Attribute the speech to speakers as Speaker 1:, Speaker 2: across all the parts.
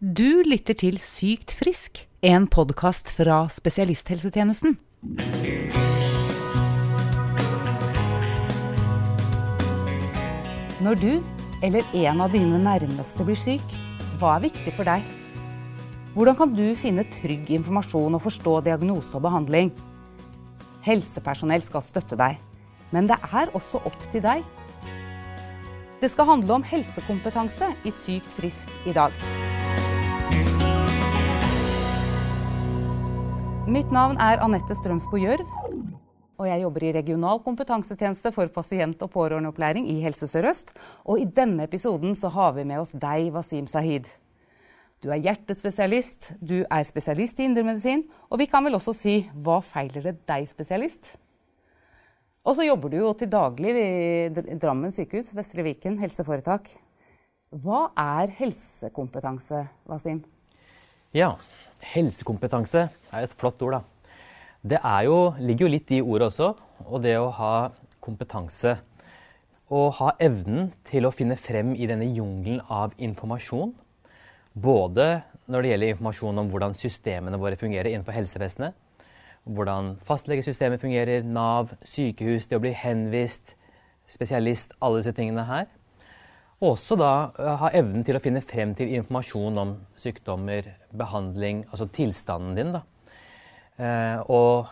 Speaker 1: Du lytter til Sykt frisk, en podkast fra spesialisthelsetjenesten. Når du eller en av dine nærmeste blir syk, hva er viktig for deg? Hvordan kan du finne trygg informasjon og forstå diagnose og behandling? Helsepersonell skal støtte deg, men det er også opp til deg. Det skal handle om helsekompetanse i Sykt frisk i dag. Mitt navn er Anette Strømsbo Gjørv, og jeg jobber i regional kompetansetjeneste for pasient- og pårørendeopplæring i Helse Sør-Øst. Og i denne episoden så har vi med oss deg, Wasim Sahid. Du er hjertespesialist, du er spesialist i indremedisin, og vi kan vel også si hva feiler det deg, spesialist? Og så jobber du jo til daglig ved Drammen sykehus, Vestre Viken helseforetak. Hva er helsekompetanse, Wasim?
Speaker 2: Ja, helsekompetanse er et flott ord, da. Det jo, ligger jo litt i ordet også, og det å ha kompetanse. Å ha evnen til å finne frem i denne jungelen av informasjon. Både når det gjelder informasjon om hvordan systemene våre fungerer innenfor helsevesenet, hvordan fastlegesystemet fungerer, Nav, sykehus, det å bli henvist, spesialist, alle disse tingene her. Og også da eh, ha evnen til å finne frem til informasjon om sykdommer, behandling, altså tilstanden din. da. Eh, og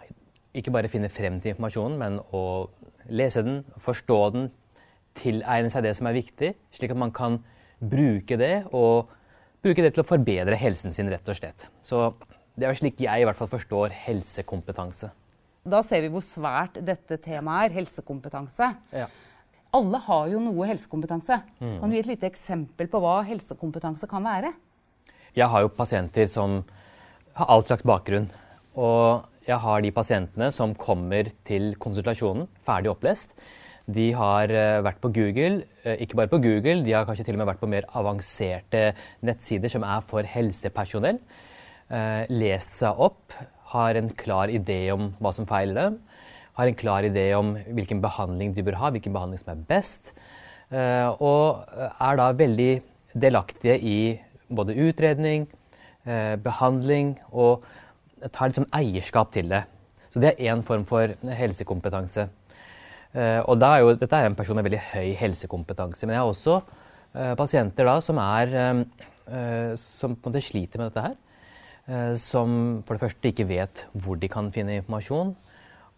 Speaker 2: ikke bare finne frem til informasjonen, men å lese den, forstå den, tilegne seg det som er viktig, slik at man kan bruke det, og bruke det til å forbedre helsen sin, rett og slett. Så det er slik jeg i hvert fall forstår helsekompetanse.
Speaker 1: Da ser vi hvor svært dette temaet er, helsekompetanse.
Speaker 2: Ja.
Speaker 1: Alle har jo noe helsekompetanse.
Speaker 2: Mm.
Speaker 1: Kan du gi et lite eksempel på hva helsekompetanse kan være?
Speaker 2: Jeg har jo pasienter som har all slags bakgrunn. Og jeg har de pasientene som kommer til konsultasjonen ferdig opplest. De har eh, vært på Google, eh, ikke bare på Google, de har kanskje til og med vært på mer avanserte nettsider som er for helsepersonell eh, lest seg opp, har en klar idé om hva som feiler dem, har en klar idé om hvilken behandling de bør ha, hvilken behandling som er best, eh, og er da veldig delaktige i både utredning, eh, behandling og tar sånn eierskap til det. Så det er én form for helsekompetanse. Og er jo, dette er en person med veldig høy helsekompetanse. Men jeg har også pasienter da som, er, som på en måte sliter med dette her. Eh, som for det første ikke vet hvor de kan finne informasjon,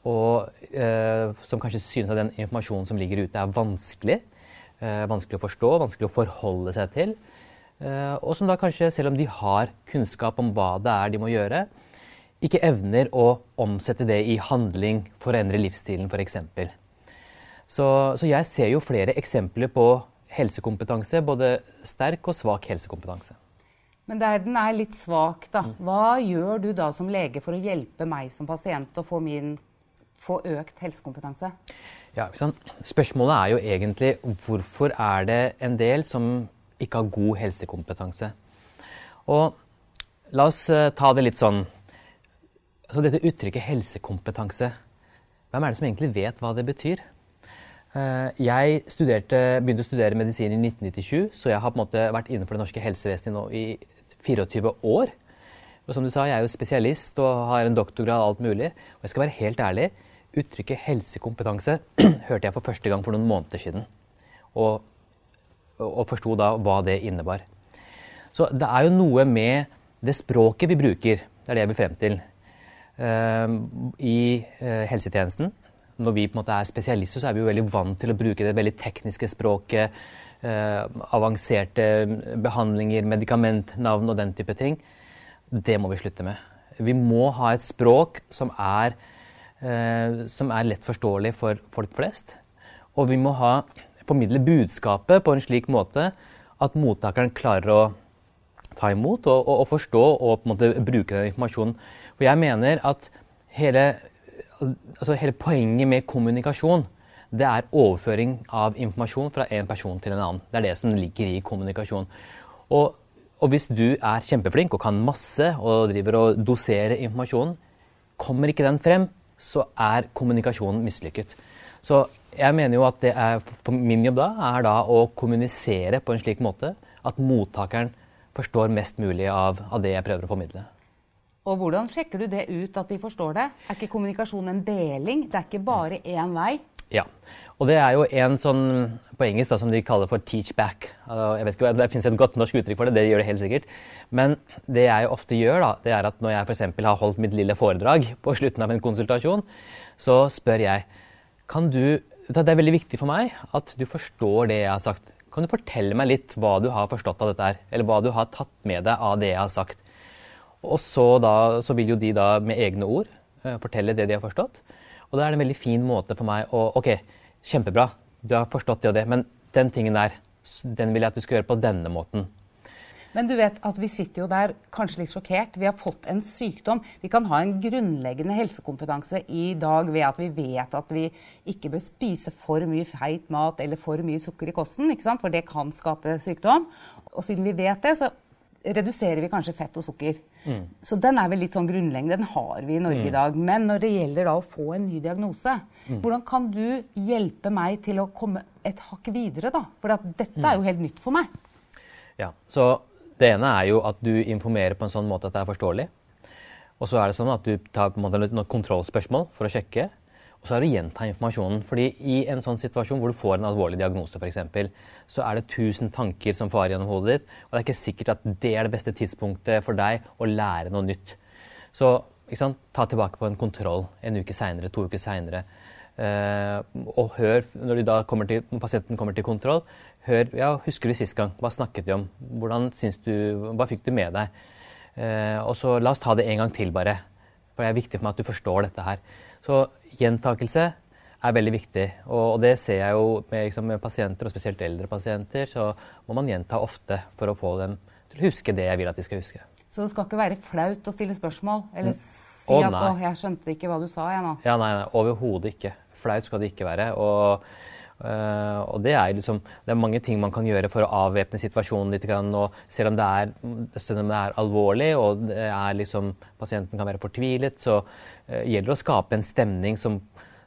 Speaker 2: og eh, som kanskje synes at den informasjonen som ligger ute, er vanskelig. Eh, vanskelig å forstå, vanskelig å forholde seg til. Eh, og som da kanskje, selv om de har kunnskap om hva det er de må gjøre, ikke evner å omsette det i handling for å endre livsstilen, f.eks. Så, så jeg ser jo flere eksempler på helsekompetanse, både sterk og svak helsekompetanse.
Speaker 1: Men der den er litt svak, da. Mm. Hva gjør du da som lege for å hjelpe meg som pasient å få, min, få økt helsekompetanse?
Speaker 2: Ja, Spørsmålet er jo egentlig hvorfor er det en del som ikke har god helsekompetanse? Og la oss uh, ta det litt sånn Så dette uttrykket helsekompetanse, hvem er det som egentlig vet hva det betyr? Jeg jeg begynte å studere medisin i 1997, så jeg har på en måte vært innenfor det norske helsevesenet nå i 24 år. Og som du sa, jeg er jo spesialist og har en doktorgrad og alt mulig. Og jeg skal være helt ærlig, uttrykket helsekompetanse hørte jeg for første gang for noen måneder siden. Og, og forsto da hva det innebar. Så det er jo noe med det språket vi bruker, det er det jeg vil frem til, uh, i uh, helsetjenesten. Når vi på en måte er spesialister, så er vi jo veldig vant til å bruke det veldig tekniske språket eh, avanserte behandlinger, medikamentnavn og den type ting. Det må vi slutte med. Vi må ha et språk som er, eh, som er lett forståelig for folk flest. Og vi må ha, formidle budskapet på en slik måte at mottakeren klarer å ta imot og, og, og forstå og på en måte bruke den informasjonen. For jeg mener at hele, altså hele poenget med kommunikasjon det er overføring av informasjon fra en person til en annen. Det er det som ligger i kommunikasjon. Og, og hvis du er kjempeflink og kan masse og driver og doserer informasjonen, kommer ikke den frem, så er kommunikasjonen mislykket. Så jeg mener jo at det er, min jobb da er da å kommunisere på en slik måte at mottakeren forstår mest mulig av, av det jeg prøver å formidle.
Speaker 1: Og hvordan sjekker du det ut at de forstår det? Er ikke kommunikasjon en deling? Det er ikke bare én vei?
Speaker 2: Ja. Og det er jo en sånn på engelsk da, som de kaller for 'teach back'. Jeg vet ikke, Det finnes et godt norsk uttrykk for det, det gjør det helt sikkert. Men det jeg ofte gjør, da, det er at når jeg f.eks. har holdt mitt lille foredrag på slutten av en konsultasjon, så spør jeg kan du, Det er veldig viktig for meg at du forstår det jeg har sagt. Kan du fortelle meg litt hva du har forstått av dette her? Eller hva du har tatt med deg av det jeg har sagt? Og så, da, så vil jo de da med egne ord uh, fortelle det de har forstått. Og da er det en veldig fin måte for meg å OK, kjempebra, du har forstått det og det, men den tingen der, den vil jeg at du skal gjøre på denne måten.
Speaker 1: Men du vet at vi sitter jo der kanskje litt sjokkert. Vi har fått en sykdom. Vi kan ha en grunnleggende helsekompetanse i dag ved at vi vet at vi ikke bør spise for mye feit mat eller for mye sukker i kosten, for det kan skape sykdom. Og siden vi vet det, så reduserer vi kanskje fett og sukker. Mm. Så den er vel litt sånn grunnleggende. Den har vi i Norge mm. i dag. Men når det gjelder da å få en ny diagnose, mm. hvordan kan du hjelpe meg til å komme et hakk videre, da? For dette er jo mm. helt nytt for meg.
Speaker 2: Ja, så det ene er jo at du informerer på en sånn måte at det er forståelig. Og så er det sånn at du tar på en måte noen kontrollspørsmål for å sjekke. Og så er det å gjenta informasjonen. fordi i en sånn situasjon hvor du får en alvorlig diagnose, f.eks., så er det tusen tanker som farer gjennom hodet ditt, og det er ikke sikkert at det er det beste tidspunktet for deg å lære noe nytt. Så ta tilbake på en kontroll en uke seinere, to uker seinere. Uh, og hør, når, kommer til, når, pasienten kommer til kontroll, hør ja, husker du sist gang? Hva snakket vi om? Hvordan du, hva fikk du med deg? Uh, og så La oss ta det en gang til, bare. For det er viktig for meg at du forstår dette her. Så gjentakelse er veldig viktig. Og, det ser jeg jo med, liksom, med, pasienter, og spesielt eldre pasienter. Så må man gjenta ofte for å få dem til å huske det jeg vil at de skal huske.
Speaker 1: Så det skal ikke være flaut å stille spørsmål? Eller si at 'Å, jeg skjønte ikke hva du sa', jeg nå.
Speaker 2: Ja, nei, nei overhodet ikke. Flaut skal det ikke være. og Uh, og det er, liksom, det er mange ting man kan gjøre for å avvæpne situasjonen litt. Og selv om det er, om det er alvorlig og er liksom, pasienten kan være fortvilet, så uh, gjelder det å skape en stemning som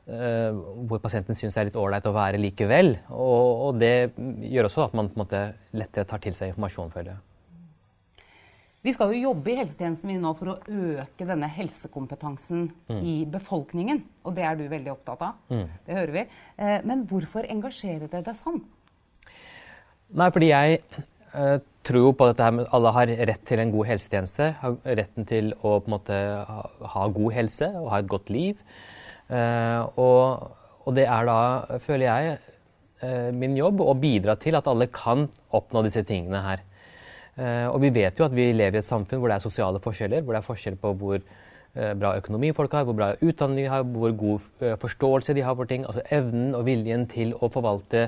Speaker 2: Uh, hvor pasienten syns det er litt ålreit å være likevel. Og, og, det gjør også at man på en måte lettere tar til seg informasjon. føler jeg.
Speaker 1: Vi skal jo jobbe i helsetjenesten min nå for å øke denne helsekompetansen mm. i befolkningen. Og det er du veldig opptatt av. Mm. Det hører vi. Uh, men hvorfor engasjerer det deg sånn?
Speaker 2: Nei, fordi jeg tror tror på dette her med alle har rett til en god helsetjeneste. Har retten til å på en måte ha, ha god helse og ha et godt liv. Eh, og, og, det er da, føler jeg, eh, min jobb å bidra til at alle kan oppnå disse tingene her. Eh, og vi vet jo at vi lever i et samfunn hvor det er sosiale forskjeller, hvor det er forskjell på hvor bra økonomi folk har, hvor bra utdanning de har, hvor god forståelse de har for ting. Altså evnen og viljen til å forvalte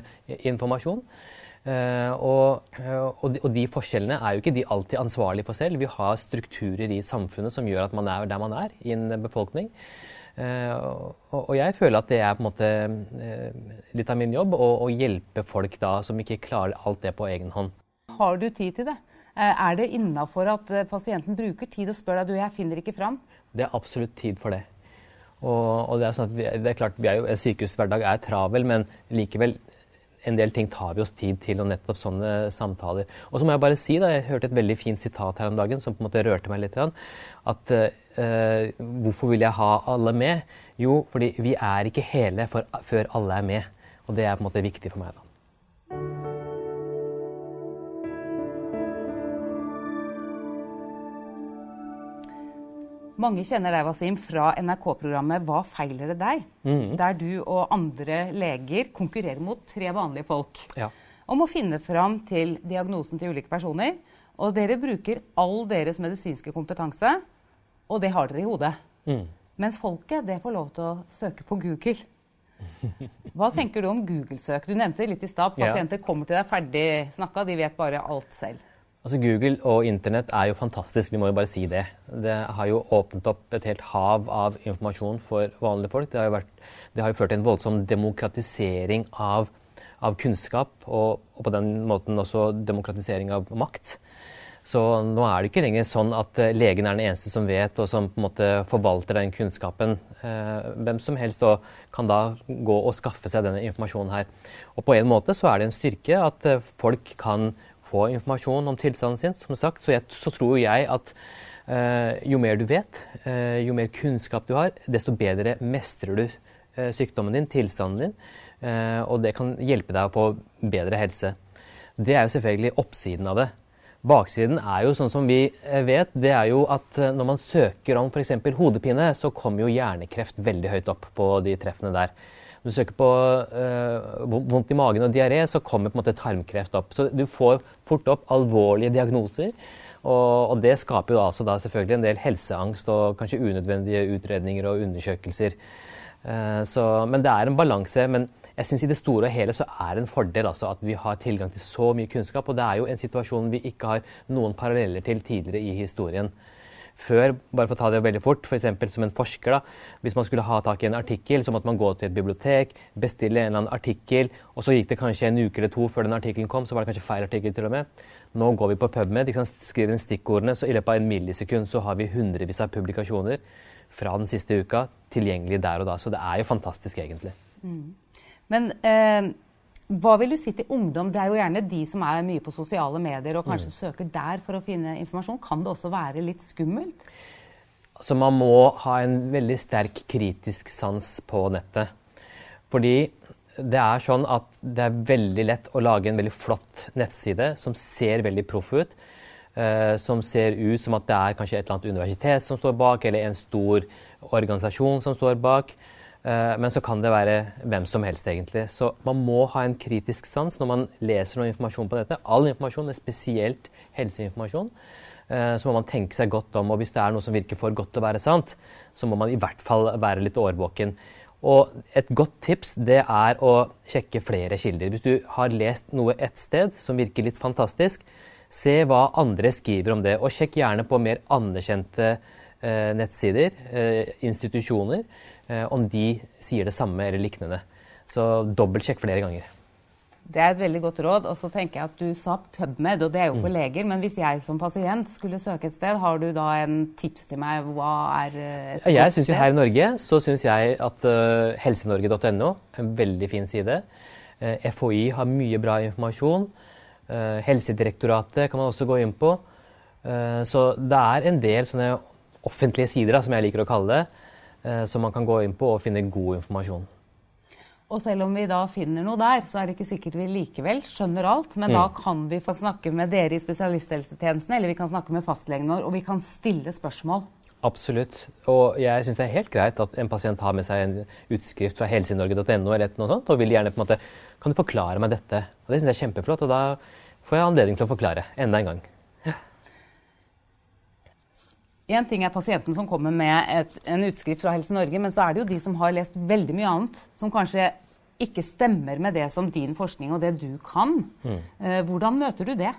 Speaker 2: informasjon. Og, og, de, og, forskjellene er jo ikke de alltid ansvarlige for selv. Vi har strukturer i samfunnet som gjør at man er der man er i en befolkning. Uh, og, jeg føler at det er på en måte uh, litt av min jobb å, å hjelpe folk da som ikke klarer alt det på egen hånd.
Speaker 1: Har du tid til det? Eh, er det innafor at pasienten bruker tid og spør deg du, jeg finner ikke fram?
Speaker 2: Det er absolutt tid for det. Og, og det, er sånn vi, det er klart, er jo, sykehushverdag er travel, men likevel en del ting tar vi oss tid til, og nettopp sånne samtaler. Og så må jeg bare si, da, jeg hørte et veldig fint sitat her om dagen som på en måte rørte meg litt. At uh, hvorfor vil jeg ha alle med? Jo, fordi vi er ikke hele for, før alle er med. Og det er på en måte viktig for meg. da.
Speaker 1: Mange kjenner deg, Wasim, fra NRK-programmet 'Hva feiler det deg?', mm. der du og andre leger konkurrerer mot tre vanlige folk ja. om å finne fram til diagnosen til ulike personer. Og dere bruker all deres medisinske kompetanse, og det har dere i hodet. Mm. Mens folket det får lov til å søke på Google. Hva tenker du om Google-søk? Du nevnte litt i stad. Pasienter ja. kommer til deg ferdig snakka, de vet bare alt selv.
Speaker 2: Altså Google og Internett er jo fantastisk, vi må jo bare si det. Det har jo åpnet opp et helt hav av informasjon for vanlige folk. Det har jo, vært, det har jo ført til en voldsom demokratisering av, av kunnskap, og, og, på den måten også demokratisering av makt. Så nå er det ikke lenger sånn at eh, legen er den eneste som vet, og som på en måte forvalter den kunnskapen. Eh, hvem som helst da, kan da gå og skaffe seg denne informasjonen her. Og på en måte så er det en styrke at eh, folk kan få informasjon om tilstanden sin. Som sagt, så, jeg, så tror jeg at uh, jo mer du vet, uh, jo mer kunnskap du har, desto bedre mestrer du uh, sykdommen din, tilstanden din. og det kan hjelpe deg å få bedre helse. Det er jo selvfølgelig oppsiden av det. Baksiden er jo sånn som vi vet, det er jo at når man søker om f.eks. hodepine, så kommer jo hjernekreft veldig høyt opp på de treffene der. Når du søker på øh, vondt i magen og diaré, så kommer på en måte tarmkreft opp. Så du får fort opp alvorlige diagnoser. Og, og det skaper jo altså da selvfølgelig en del helseangst og kanskje unødvendige utredninger og undersøkelser. Uh, så, men det er en balanse. Men jeg synes i det store og hele så er det en fordel altså, at vi har tilgang til så mye kunnskap. Og det er jo en situasjon vi ikke har noen paralleller til tidligere i historien før, bare for å ta det veldig fort, f.eks. som en forsker, da, hvis man skulle ha tak i en artikkel, så måtte man gå til et bibliotek, bestille en eller annen artikkel, og så gikk det kanskje en uke eller to før den artikkelen kom, så var det kanskje feil artikkel til og med. Nå går vi på PubMed, skriver inn stikkordene, så i løpet av en millisekund så har vi hundrevis av publikasjoner fra den siste uka tilgjengelig der og da. Så det er jo fantastisk, egentlig. Mm.
Speaker 1: Men eh, hva vil du si til ungdom? Det er jo gjerne de som er mye på sosiale medier og kanskje mm. søker der for å finne informasjon. Kan det også være litt skummelt?
Speaker 2: Altså, man må ha en veldig sterk kritisk sans på nettet. Fordi det er sånn at det er veldig lett å lage en veldig flott nettside som ser veldig proff ut. Uh, som ser ut som at det er kanskje et eller annet universitet som står bak, eller en stor organisasjon som står bak. Eh, men så kan det være hvem som helst, egentlig. Så man må ha en kritisk sans når man leser noe informasjon på dette. All informasjon, men spesielt helseinformasjon. Eh, så må man tenke seg godt om. Og hvis det er noe som virker for godt til å være sant, så må man i hvert fall være litt årvåken. Og et godt tips det er å sjekke flere kilder. Hvis du har lest noe ett sted som virker litt fantastisk, se hva andre skriver om det. Og sjekk gjerne på mer anerkjente eh, nettsider, institusjoner. Eh, om de sier det samme eller lignende. Så dobbeltsjekk flere ganger.
Speaker 1: Det er et veldig godt råd. Og så tenker jeg at Du sa PubMed, og det er jo for mm. leger. Men hvis jeg som pasient skulle søke et sted, har du da en tips til meg? Hva er eh, et
Speaker 2: jeg synes jo Her i Norge så syns jeg at uh, helsenorge.no en veldig fin side. Uh, FHI har mye bra informasjon. Uh, Helsedirektoratet kan man også gå inn på. Så det er en del sånne offentlige sider, da, som jeg liker å kalle det som man kan gå inn på og finne god informasjon.
Speaker 1: Og selv om vi da finner noe der, så er det ikke sikkert vi likevel skjønner alt. Men mm. da kan vi få snakke med dere i spesialisthelsetjenesten, eller vi kan snakke med fastlegen vår, og vi kan stille spørsmål.
Speaker 2: Absolutt. Og jeg syns det er helt greit at en pasient har med seg en utskrift fra helsenorge.no eller noe sånt, og vil gjerne på en måte Kan du forklare meg dette? Og det syns jeg er kjempeflott, og da får jeg anledning til å forklare enda en gang.
Speaker 1: Én ting er pasienten som kommer med et, en utskrift fra Helse Norge, men så er det jo de som har lest veldig mye annet, som kanskje ikke stemmer med det som din forskning og det du kan. Mm. Eh, hvordan møter du det?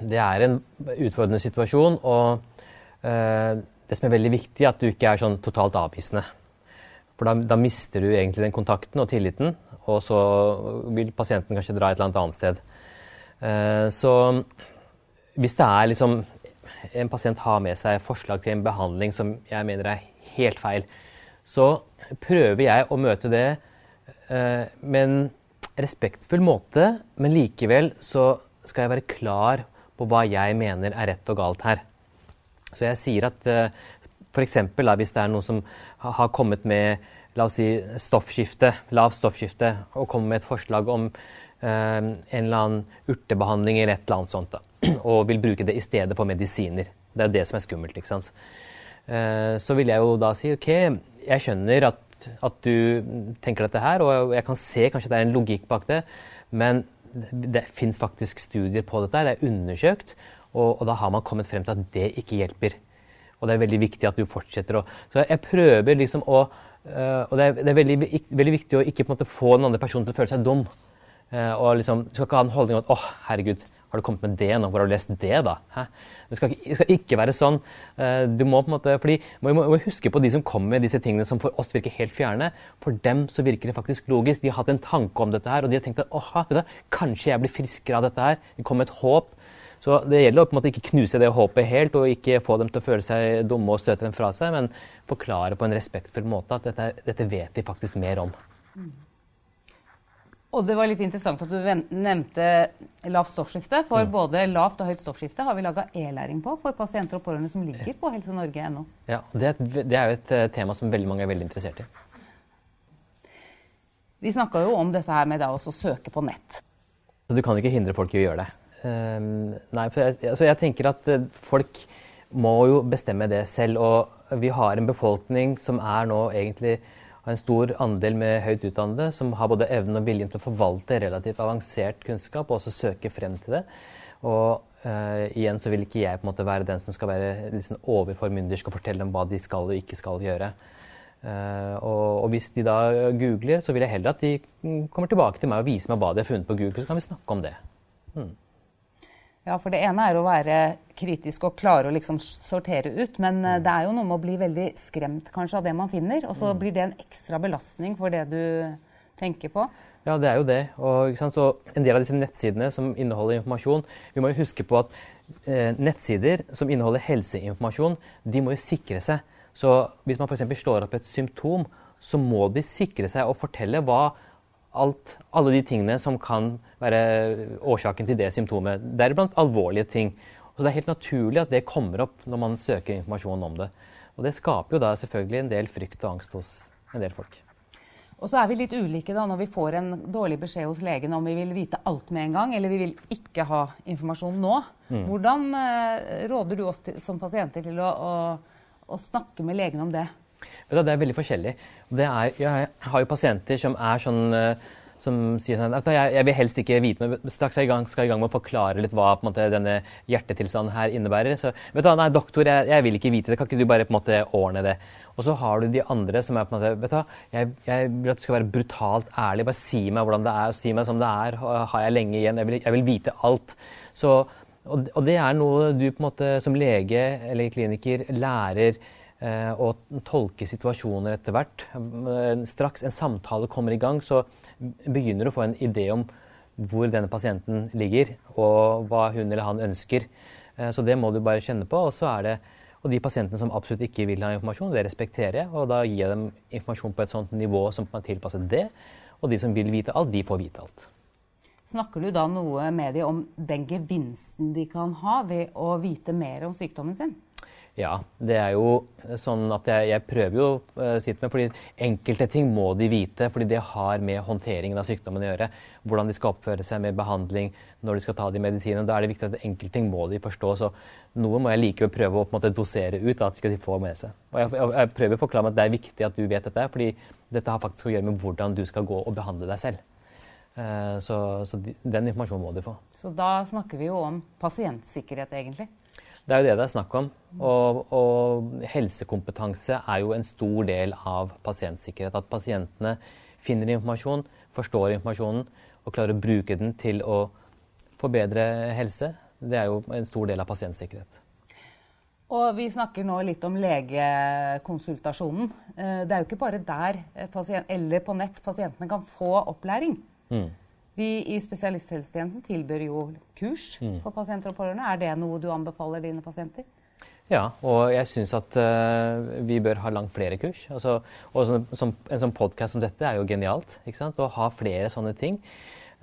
Speaker 2: Det er en utfordrende situasjon. Og eh, det som er veldig viktig, er at du ikke er sånn totalt avvisende. For da, da, mister du egentlig den kontakten og tilliten, og så vil pasienten kanskje dra et eller annet sted. Eh, så hvis det er liksom en pasient har med seg forslag til en behandling som jeg mener er helt feil, så prøver jeg å møte det eh, med en respektfull måte, men likevel så skal jeg være klar på hva jeg mener er rett og galt her. Så jeg sier at eh, f.eks. hvis det er noen som har kommet med la oss si, stoffskifte, lavt stoffskifte, og kommer med et forslag om en eller annen urtebehandling eller et eller annet sånt. da og vil bruke det i stedet for medisiner. Det er jo det som er skummelt. ikke sant? Eh, så vil jeg jo da si OK, jeg skjønner at, at du tenker dette her, og jeg kan se kanskje det er en logikk bak det, men det fins faktisk studier på dette, det er undersøkt, og, og, da har man kommet frem til at det ikke hjelper. Og det er veldig viktig at du fortsetter å Så jeg prøver liksom å Uh, og det er, det er veldig, veldig, viktig å ikke på en måte få den andre personen til å føle seg dum. Uh, og liksom, Du skal ikke ha en holdning om at 'Å, oh, herregud, har du kommet med det nå? Hvor har du lest det, da? Hæ? Det skal, det skal ikke være sånn. Eh, du må på en måte, fordi Vi må, må, huske på de som kommer med disse tingene som for oss virker helt fjerne. For dem så virker det faktisk logisk. De har hatt en tanke om dette her, og de har tenkt at åh, kanskje jeg blir friskere av dette her. Det kommer et håp. Så det gjelder å på en måte ikke knuse det håpet helt, og ikke få dem til å føle seg dumme og støte dem fra seg, men forklare på en respektfull måte at dette, dette vet vi faktisk mer om.
Speaker 1: Og det var litt interessant at du nevnte lavt stoffskifte. For mm. både lavt og høyt stoffskifte har vi laga e-læring på for pasienter og pårørende som ligger på helsenorge.no.
Speaker 2: Ja, det, det er jo et uh, tema som veldig mange er veldig interessert i.
Speaker 1: Vi snakka jo om dette her med å søke på nett.
Speaker 2: Du kan ikke hindre folk i å gjøre det? Um, nei, for jeg, altså jeg tenker at uh, folk må jo bestemme det selv. Og vi har en befolkning som er nå egentlig har en stor andel med høyt utdannede som har både evnen og viljen til å forvalte relativt avansert kunnskap og også søke frem til det. Og uh, igjen så vil ikke jeg på en måte være den som skal være liksom overformyndersk og fortelle dem hva de skal og ikke skal gjøre. Uh, og, og, hvis de da googler, så vil jeg heller at de kommer tilbake til meg og viser meg hva de har funnet på Google, så kan vi snakke om det. Hmm.
Speaker 1: Ja, for det ene er å være kritisk og klare å liksom sortere ut. Men mm. det er jo noe med å bli veldig skremt kanskje av det man finner. Og så mm. blir det en ekstra belastning for det du tenker på.
Speaker 2: Ja, det er jo det. Og så en del av disse nettsidene som inneholder informasjon Vi må jo huske på at eh, nettsider som inneholder helseinformasjon, de må jo sikre seg. Så hvis man f.eks. slår opp et symptom, så må de sikre seg og fortelle hva alt, alle de tingene som kan være årsaken til det symptomet. Deriblant alvorlige ting. Så Det er helt naturlig at det kommer opp når man søker informasjon om det. Og Det skaper jo da selvfølgelig en del frykt og angst hos en del folk.
Speaker 1: Og så er vi litt ulike da når vi får en dårlig beskjed hos legen om vi vil vite alt med en gang, eller vi vil ikke ha informasjon nå. Mm. Hvordan eh, råder du oss til, som pasienter til å, å, å snakke med legen om det?
Speaker 2: Det er veldig forskjellig. Er, jeg har jo pasienter som er sånn eh, som sier sånn at jeg, jeg, vil helst ikke vite, men straks jeg gang, skal jeg i gang med å forklare litt hva måte, denne hjertetilstanden her innebærer. Så vet du nei, doktor, jeg, jeg, vil ikke vite det. Kan ikke du bare på en måte ordne det? Og så har du de andre som er på en måte vet du jeg, jeg vil at du skal være brutalt ærlig. Bare si meg hvordan det er, og si meg som det er. Har jeg lenge igjen? Jeg vil, jeg vil vite alt. Så, og, og, det er noe du på en måte som lege eller kliniker lærer og tolke situasjoner etter hvert. Eh, straks en samtale kommer i gang, så begynner du å få en idé om hvor denne pasienten ligger, og hva hun eller han ønsker. Eh, så det må du bare kjenne på. Og det og de pasientene som absolutt ikke vil ha informasjon, det respekterer jeg. Og da gir jeg dem informasjon på et sånt nivå som er tilpasset det. Og de som vil vite alt, de får vite alt.
Speaker 1: Snakker du da noe med dem om den gevinsten de kan ha ved å vite mer om sykdommen sin?
Speaker 2: Ja, det er jo sånn at jeg, jeg prøver jo uh, sitte med, fordi enkelte ting må de vite, fordi det har med håndteringen av sykdommen å gjøre. Hvordan de skal oppføre seg med behandling, når de skal ta de medisinene. Da er det viktig at enkelte ting må de forstå. Så noe må jeg likevel prøve å måte, dosere ut, at de skal få med seg. Og jeg, jeg, jeg prøver å forklare meg at det er viktig at du vet dette, fordi dette har faktisk å gjøre med hvordan du skal gå og behandle deg selv. Uh, så, så de, den informasjonen må du få.
Speaker 1: Så da snakker vi jo om pasientsikkerhet, egentlig?
Speaker 2: Det er jo det det er snakk om. Og, og, helsekompetanse er jo en stor del av pasientsikkerhet. At pasientene finner informasjon, forstår informasjonen og klarer å bruke den til å forbedre helse. Det er jo en stor del av pasientsikkerhet.
Speaker 1: Og vi snakker nå litt om legekonsultasjonen. Eh, det er jo ikke bare der eller på nett pasientene kan få opplæring. Mm. Vi i spesialisthelsetjenesten tilbyr jo kurs mm. for pasienter og pårørende. Er det noe du anbefaler dine pasienter?
Speaker 2: Ja, og jeg syns at uh, vi bør ha langt flere kurs. Altså, og som, som, en sånn podkast som dette er jo genialt. ikke sant? Å ha flere sånne ting.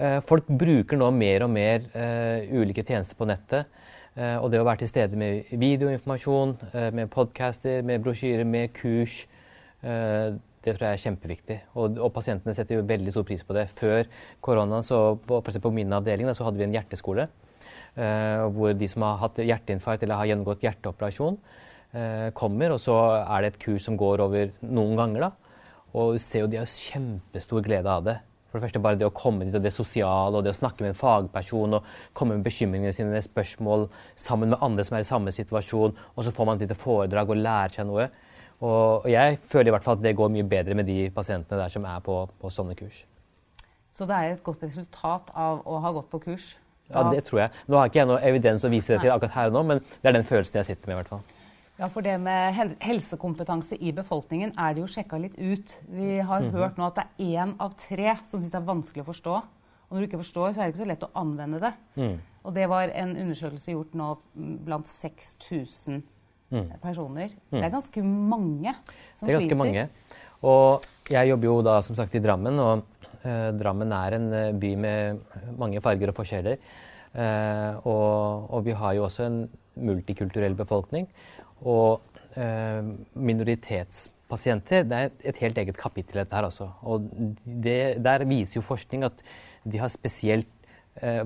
Speaker 2: Uh, folk bruker nå mer og mer uh, ulike tjenester på nettet. og det å være til stede med videoinformasjon, med podcaster, med brosjyrer, med kurs det tror jeg er kjempeviktig. Og, og, pasientene setter jo veldig stor pris på det. Før koronaen, så på, på min avdeling, da, så hadde vi en hjerteskole. Uh, hvor de som har hatt hjerteinfarkt eller har gjennomgått hjerteoperasjon, uh, kommer. Og så er det et kurs som går over noen ganger. da. Og du ser jo de har kjempestor glede av det. For det første bare det å komme dit, og det sosiale, og det å snakke med en fagperson og komme med bekymringene sine, spørsmål sammen med andre som er i samme situasjon, og så får man et lite foredrag og lærer seg noe. Og jeg føler i hvert fall at det går mye bedre med de pasientene der som er på, på sånne kurs.
Speaker 1: Så det er et godt resultat av å ha gått på kurs?
Speaker 2: Ja, det tror jeg. Nå har ikke jeg noe evidens å vise det til akkurat her og nå, men det er den følelsen jeg sitter med. i hvert fall.
Speaker 1: Ja, for det med helsekompetanse i befolkningen er det jo sjekka litt ut. Vi har mm -hmm. hørt nå at det er én av tre som syns det er vanskelig å forstå. Og når du ikke forstår, så er det ikke så lett å anvende det. Mm. Og det var en undersøkelse gjort nå blant 6000 mm. personer. Mm. Det er ganske mange
Speaker 2: som Det er ganske sliter. mange. Og jeg jobber jo da som sagt i Drammen. og Drammen er en by med mange farger og forskjeller. Og, og, vi har jo også en multikulturell befolkning. Og minoritetspasienter det er et helt eget kapittel dette her også. Og det, der viser jo forskning at de har spesielt eh,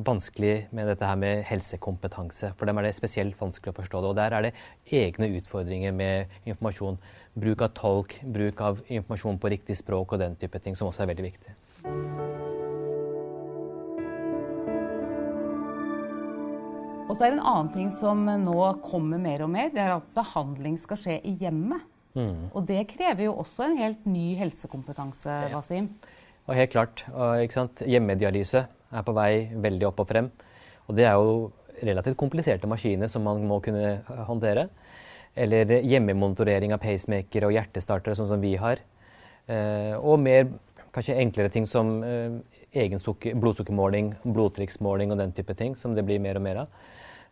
Speaker 2: vanskelig med dette her med helsekompetanse. For dem er det spesielt vanskelig å forstå det. Og der er det egne utfordringer med informasjon. Bruk av tolk, bruk av informasjon på riktig språk og den type ting, som også er veldig viktig.
Speaker 1: Og så er det en annen ting som nå kommer mer og mer, det er at behandling skal skje i hjemmet. Mm. Og det krever jo også en helt ny helsekompetanse, Wasim.
Speaker 2: Og helt klart. Og, Hjemmedialyse er på vei veldig opp og frem. Og det er jo relativt kompliserte maskiner som man må kunne håndtere. Eller hjemmemonitorering av pacemaker og hjertestartere, sånn som vi har. Eh, og mer kanskje enklere ting som eh, egen blodsukkermåling, blodtrykksmåling og den type ting, som det blir mer og mer av.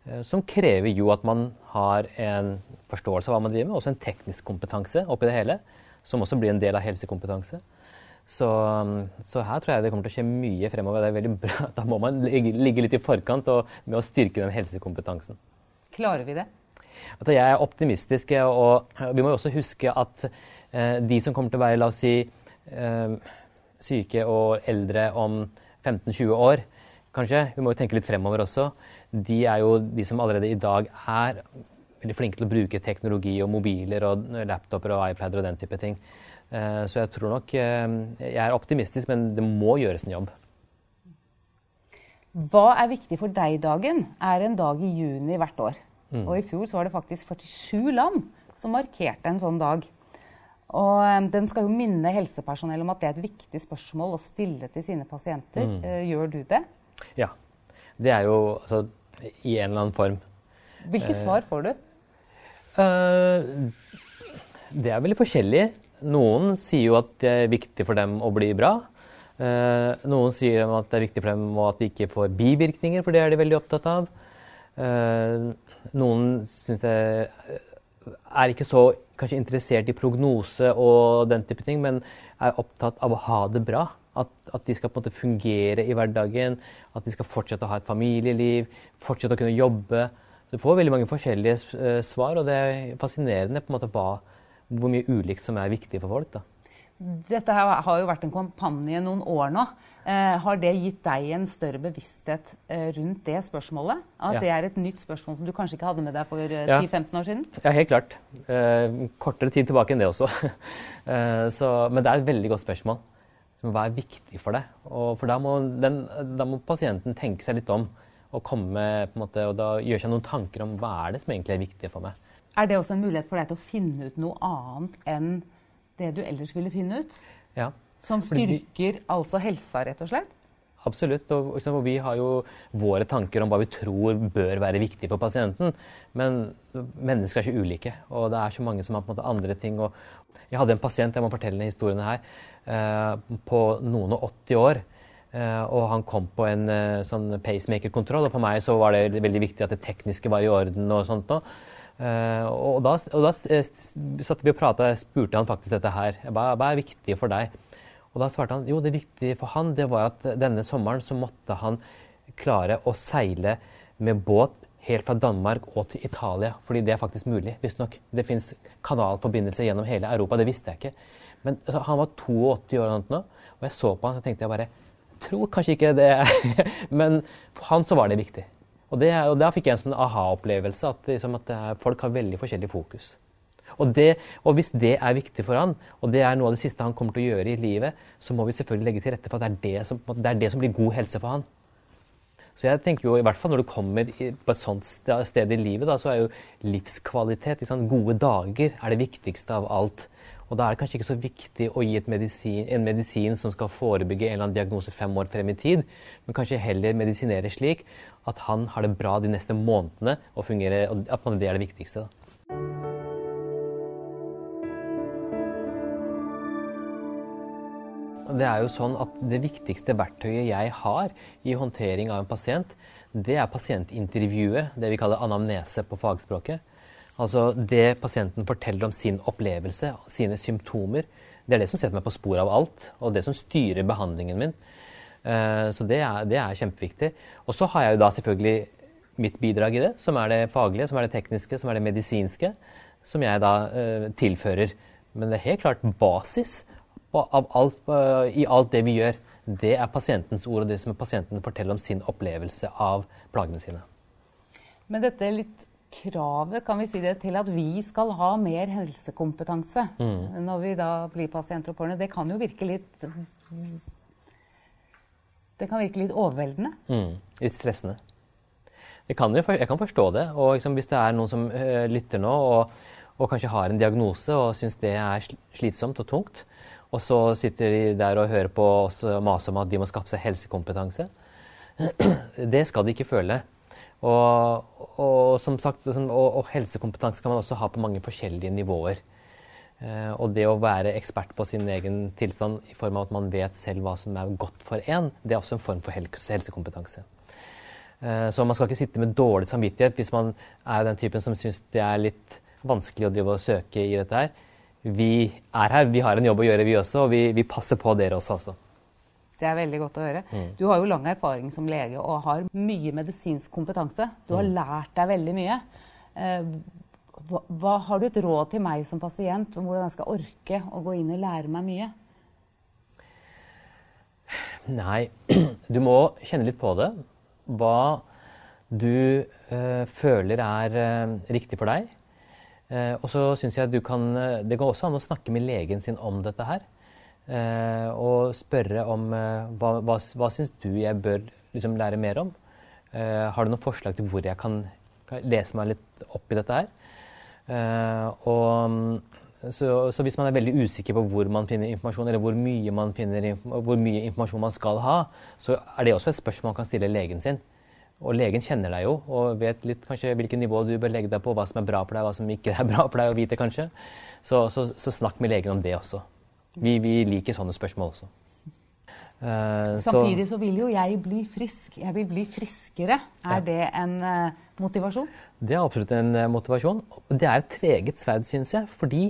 Speaker 2: Eh, som krever jo at man har en forståelse av hva man driver med, også en teknisk kompetanse oppi det hele, som også blir en del av helsekompetanse. Så, um, så, her tror jeg det kommer til å skje mye fremover. Det er veldig bra. Da må man ligge litt i forkant med å styrke den helsekompetansen.
Speaker 1: Klarer vi det?
Speaker 2: Altså, jeg er optimistisk. Og vi må jo også huske at eh, de som kommer til å være la oss si, eh, syke og eldre om 15-20 år, kanskje, vi må jo tenke litt fremover også, de er jo de som allerede i dag er veldig flinke til å bruke teknologi og mobiler og laptoper og iPader og den type ting. Eh, så jeg tror nok eh, Jeg er optimistisk, men det må gjøres en jobb.
Speaker 1: Hva er viktig for deg-dagen? er en dag i juni hvert år. Mm. Og i fjor så var det faktisk 47 land som markerte en sånn dag. Og eh, den skal jo minne helsepersonell om at det er et viktig spørsmål å stille til sine pasienter. Mm. Gjør du det?
Speaker 2: Ja. Det er jo altså i en eller annen form.
Speaker 1: Hvilke svar får du?
Speaker 2: Uh, det er veldig forskjellig. Noen sier jo at det er viktig for dem å bli bra. Uh, noen sier at det er viktig for dem at de ikke får bivirkninger, for det er de veldig opptatt av. Uh, noen syns det er ikke så kanskje interessert i prognose og den type ting, men er opptatt av å ha det bra. At, at, de skal på en måte fungere i hverdagen, at de skal fortsette å ha et familieliv, fortsette å kunne jobbe. Du får veldig mange forskjellige uh, svar, og det er fascinerende på en måte hva hvor mye ulikt som er viktig for folk. da.
Speaker 1: Dette har jo vært en kampanje noen år nå. Eh, har det gitt deg en større bevissthet eh, rundt det spørsmålet? At ja. det er et nytt spørsmål som du kanskje ikke hadde med deg for eh, ja. 10-15 år siden?
Speaker 2: Ja, helt klart. Eh, kortere tid tilbake enn det også. Eh, så, men det er et veldig godt spørsmål. Hva er viktig for deg? Og for da må, den, da må pasienten tenke seg litt om og, komme, måte, og da gjøre seg noen tanker om hva er det som egentlig er viktig for meg.
Speaker 1: Er det også en mulighet for deg til å finne ut noe annet enn det du ellers ville finne ut?
Speaker 2: Ja.
Speaker 1: Som styrker vi, altså helsa, rett og slett?
Speaker 2: Absolutt. Og, og, vi har jo våre tanker om hva vi tror bør være viktig for pasienten. Men mennesker er ikke ulike, og det er så mange som har på en måte andre ting. Og jeg hadde en pasient, jeg må fortelle denne historien her, eh, på noen og 80 år. Eh, og han kom på en eh, sånn pacemaker-kontroll, og for meg så var det veldig viktig at det tekniske var i orden. og sånt. Og, Uh, og da, og da eh, satt vi og prata, jeg spurte han faktisk dette her. Hva, hva, er viktig for deg? Og da svarte han jo, det viktige for han det var at denne sommeren så måtte han klare å seile med båt helt fra Danmark og til Italia. Fordi det er faktisk mulig, visstnok. Det fins kanalforbindelser gjennom hele Europa. Det visste jeg ikke. Men altså, han var 82 år nå, og jeg så på han og tenkte jeg bare tror kanskje ikke det, men for han så var det viktig. Og, det, og Da fikk jeg en sånn aha-opplevelse, at, liksom, at folk har veldig forskjellig fokus. Og, det, og, hvis det er viktig for han, og det er noe av det siste han kommer til å gjøre i livet, så må vi selvfølgelig legge til rette for at det er det som, det er det som blir god helse for han. Så jeg tenker jo, i hvert fall når du kommer på et sånt sted i livet, da, så er jo livskvalitet, liksom, gode dager, er det viktigste av alt. Og da er det kanskje ikke så viktig å gi medisin, en medisin som skal forebygge en eller annen diagnose fem år frem i tid, men kanskje heller medisinere slik at han har det bra de neste månedene, og, fungerer, og at det er det viktigste. Da. Det er jo sånn at det viktigste verktøyet jeg har i håndtering av en pasient, det er pasientintervjuet, det vi kaller anamnese på fagspråket. Altså det pasienten forteller om sin opplevelse, sine symptomer. Det er det som setter meg på sporet av alt, og det som styrer behandlingen min. Eh, så det er, det er kjempeviktig. Og så har jeg jo da selvfølgelig mitt bidrag i det, som er det faglige, som er det tekniske, som er det medisinske, som jeg da uh, tilfører. Men det er helt klart basis alt, uh, i alt det vi gjør. Det er pasientens ord, og det som pasienten forteller om sin opplevelse av plagene sine.
Speaker 1: Men dette litt kravet kan vi si det, til at vi skal ha mer helsekompetanse mm. når vi da blir pasienter og pårørende, det kan jo virke litt Det kan virke litt overveldende.
Speaker 2: Mm. Litt stressende. Kan jo, jeg kan forstå det. Og liksom, hvis det er noen som uh, lytter nå og, og, kanskje har en diagnose og syns det er slitsomt og tungt, og så sitter de der og hører på oss mase om at de må skaffe seg helsekompetanse, det skal de ikke føle. Og, og som sagt, og, og, helsekompetanse kan man også ha på mange forskjellige nivåer. Eh, og det å være ekspert på sin egen tilstand i form av at man vet selv hva som er godt for en, det er også en form for helsekompetanse. Eh, så man skal ikke sitte med dårlig samvittighet hvis man er den typen som syns det er litt vanskelig å drive og søke i dette her. Vi er her, vi har en jobb å gjøre, vi også, og vi, vi passer på dere også. også.
Speaker 1: Det er veldig godt å høre. Mm. Du har jo lang erfaring som lege og har mye medisinsk kompetanse. Du har mm. lært deg veldig mye. Eh, hva, hva, har du et råd til meg som pasient om hvordan jeg skal orke å gå inn og lære meg mye?
Speaker 2: Nei, du må kjenne litt på det. Hva du øh, føler er øh, riktig for deg. Eh, og så syns jeg du kan Det går også an å snakke med legen sin om dette her. Eh, og spørre om eh, hva, hva, hva syns du jeg bør liksom, lære mer om? Eh, har du noen forslag til hvor jeg kan, kan lese meg litt opp i dette her? og så, så, hvis man er veldig usikker på hvor man finner informasjon, eller hvor mye, man finner, hvor mye informasjon man skal ha, så er det også et spørsmål man kan stille legen sin. Og legen kjenner deg jo og vet litt kanskje hvilket nivå du bør legge deg på, hva som er bra for deg, hva som ikke er bra for deg å vite, kanskje. Så, så, så snakk med legen om det også. Vi, vi liker sånne spørsmål også.
Speaker 1: Uh, Samtidig så vil jo jeg bli frisk. Jeg vil bli friskere. Er ja. det en uh, motivasjon?
Speaker 2: Det er absolutt en uh, motivasjon. Det er et tveget sverd, syns jeg. Fordi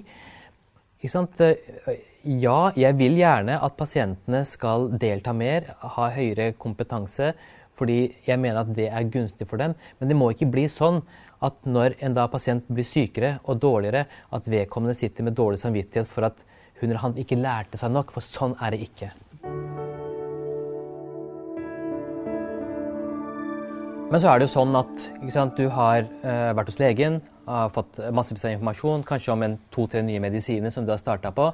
Speaker 2: Ja, jeg vil gjerne at pasientene skal delta mer, ha høyere kompetanse, fordi jeg mener at det er gunstig for dem. Men det må ikke bli sånn at når en da pasient blir sykere og dårligere, at vedkommende sitter med dårlig samvittighet for at hun eller han ikke lærte seg nok, for sånn er det ikke. Men så er det jo sånn at sant, du har uh, vært hos legen, har fått massevis av informasjon, kanskje om en to-tre nye medisiner som du har starta på,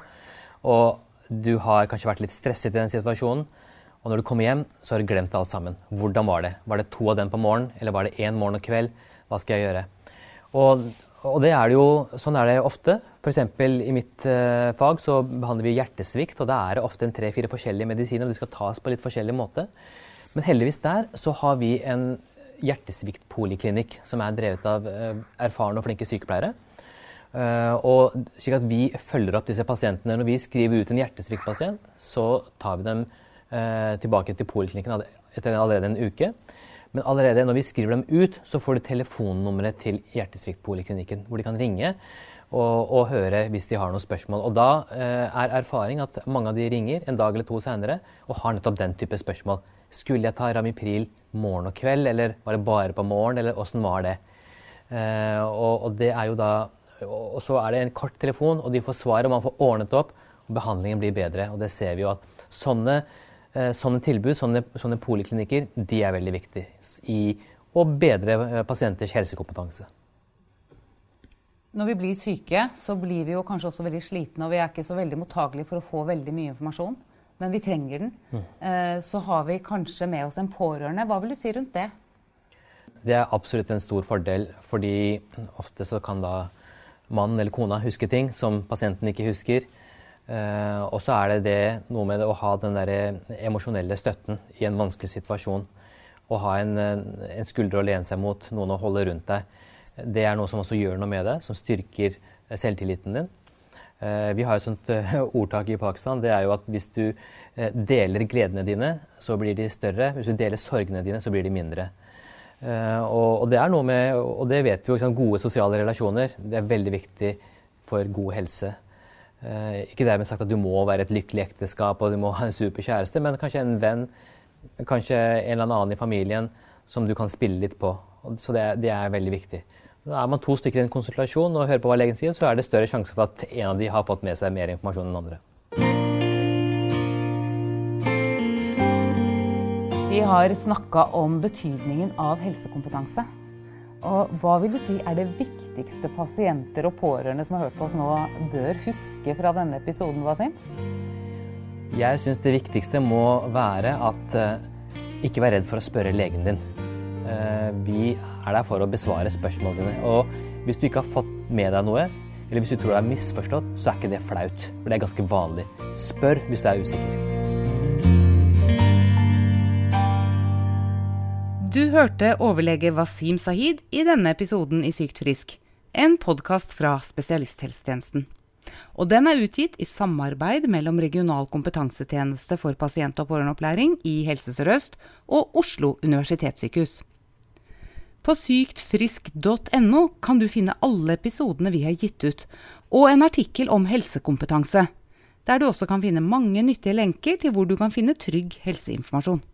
Speaker 2: og du har kanskje vært litt stresset i den situasjonen. Og når du kommer hjem, så har du glemt alt sammen. Hvordan var det? Var det to av dem på morgenen, eller var det én morgen og kveld? Hva skal jeg gjøre? Og og det er det jo, sånn er det ofte. F.eks. i mitt uh, fag så behandler vi hjertesvikt, og da er det ofte en tre-fire forskjellige medisiner, og de skal tas på litt forskjellig måte. Men heldigvis der så har vi en hjertesviktpoliklinikk som er drevet av uh, erfarne og flinke sykepleiere. Uh, og slik at vi følger opp disse pasientene. Når vi skriver ut en hjertesviktpasient, så tar vi dem tilbake til poliklinikken etter allerede en uke. Men allerede når vi skriver dem ut, så får du telefonnummeret til Hjertesviktpoliklinikken, hvor de kan ringe og, og, høre hvis de har noen spørsmål. Og da eh, er erfaring at mange av de ringer en dag eller to senere og har nettopp den type spørsmål. Skulle jeg ta Ramipril morgen og kveld, eller var det bare på morgen, eller åssen var det? Eh, og, og, det er jo da og så er det en kort telefon, og de får svaret, og man får ordnet opp, og behandlingen blir bedre. Og det ser vi jo at sånne sånne tilbud, sånne, sånne poliklinikker, de er veldig viktige i å bedre eh, pasienters helsekompetanse.
Speaker 1: Når vi blir syke, så blir vi jo kanskje også veldig slitne, og vi er ikke så veldig mottagelige for å få veldig mye informasjon, men vi trenger den. Mm. Eh, så har vi kanskje med oss en pårørende. Hva vil du si rundt det?
Speaker 2: Det er absolutt en stor fordel, fordi ofte så kan da mannen eller kona huske ting som pasienten ikke husker. Uh, og så er det det, noe med det å ha den der emosjonelle støtten i en vanskelig situasjon. Å ha en, en skulder å lene seg mot, noen å holde rundt deg. Det er noe som også gjør noe med det, som styrker selvtilliten din. Uh, vi har et sånt uh, ordtak i Pakistan. Det er jo at hvis du deler gledene dine, så blir de større. Hvis du deler sorgene dine, så blir de mindre. Og, og, det er noe med, og det vet vi jo, gode sosiale relasjoner. Det er veldig viktig for god helse. Eh, ikke dermed sagt at du må være et lykkelig ekteskap og du må ha en super kjæreste, men kanskje en venn, kanskje en eller annen i familien som du kan spille litt på. Så det, det er veldig viktig. Da er man to stykker i en konsultasjon og hører på hva legen sier, så er det større sjanse for at en av de har fått med seg mer informasjon enn andre.
Speaker 1: Vi har snakka om betydningen av helsekompetanse. Og hva vil du si er det viktigste pasienter og pårørende som har hørt på oss nå, bør huske fra denne episoden, Wasim?
Speaker 2: Jeg syns det viktigste må være at uh, ikke vær redd for å spørre legen din. Uh, vi er der for å besvare spørsmålene dine. Og hvis du ikke har fått med deg noe, eller hvis du tror det er misforstått, så er ikke det flaut. For det er ganske vanlig. Spør hvis du er usikker.
Speaker 1: Du hørte overlege Wasim Sahid i denne episoden i Sykt frisk, en podkast fra spesialisthelsetjenesten. Og den er utgitt i samarbeid mellom Regional kompetansetjeneste for pasient- og pårørendeopplæring i Helse Sør-Øst og Oslo universitetssykehus. På syktfrisk.no kan du finne alle episodene vi har gitt ut, og en artikkel om helsekompetanse, der du også kan finne mange nyttige lenker til hvor du kan finne trygg helseinformasjon.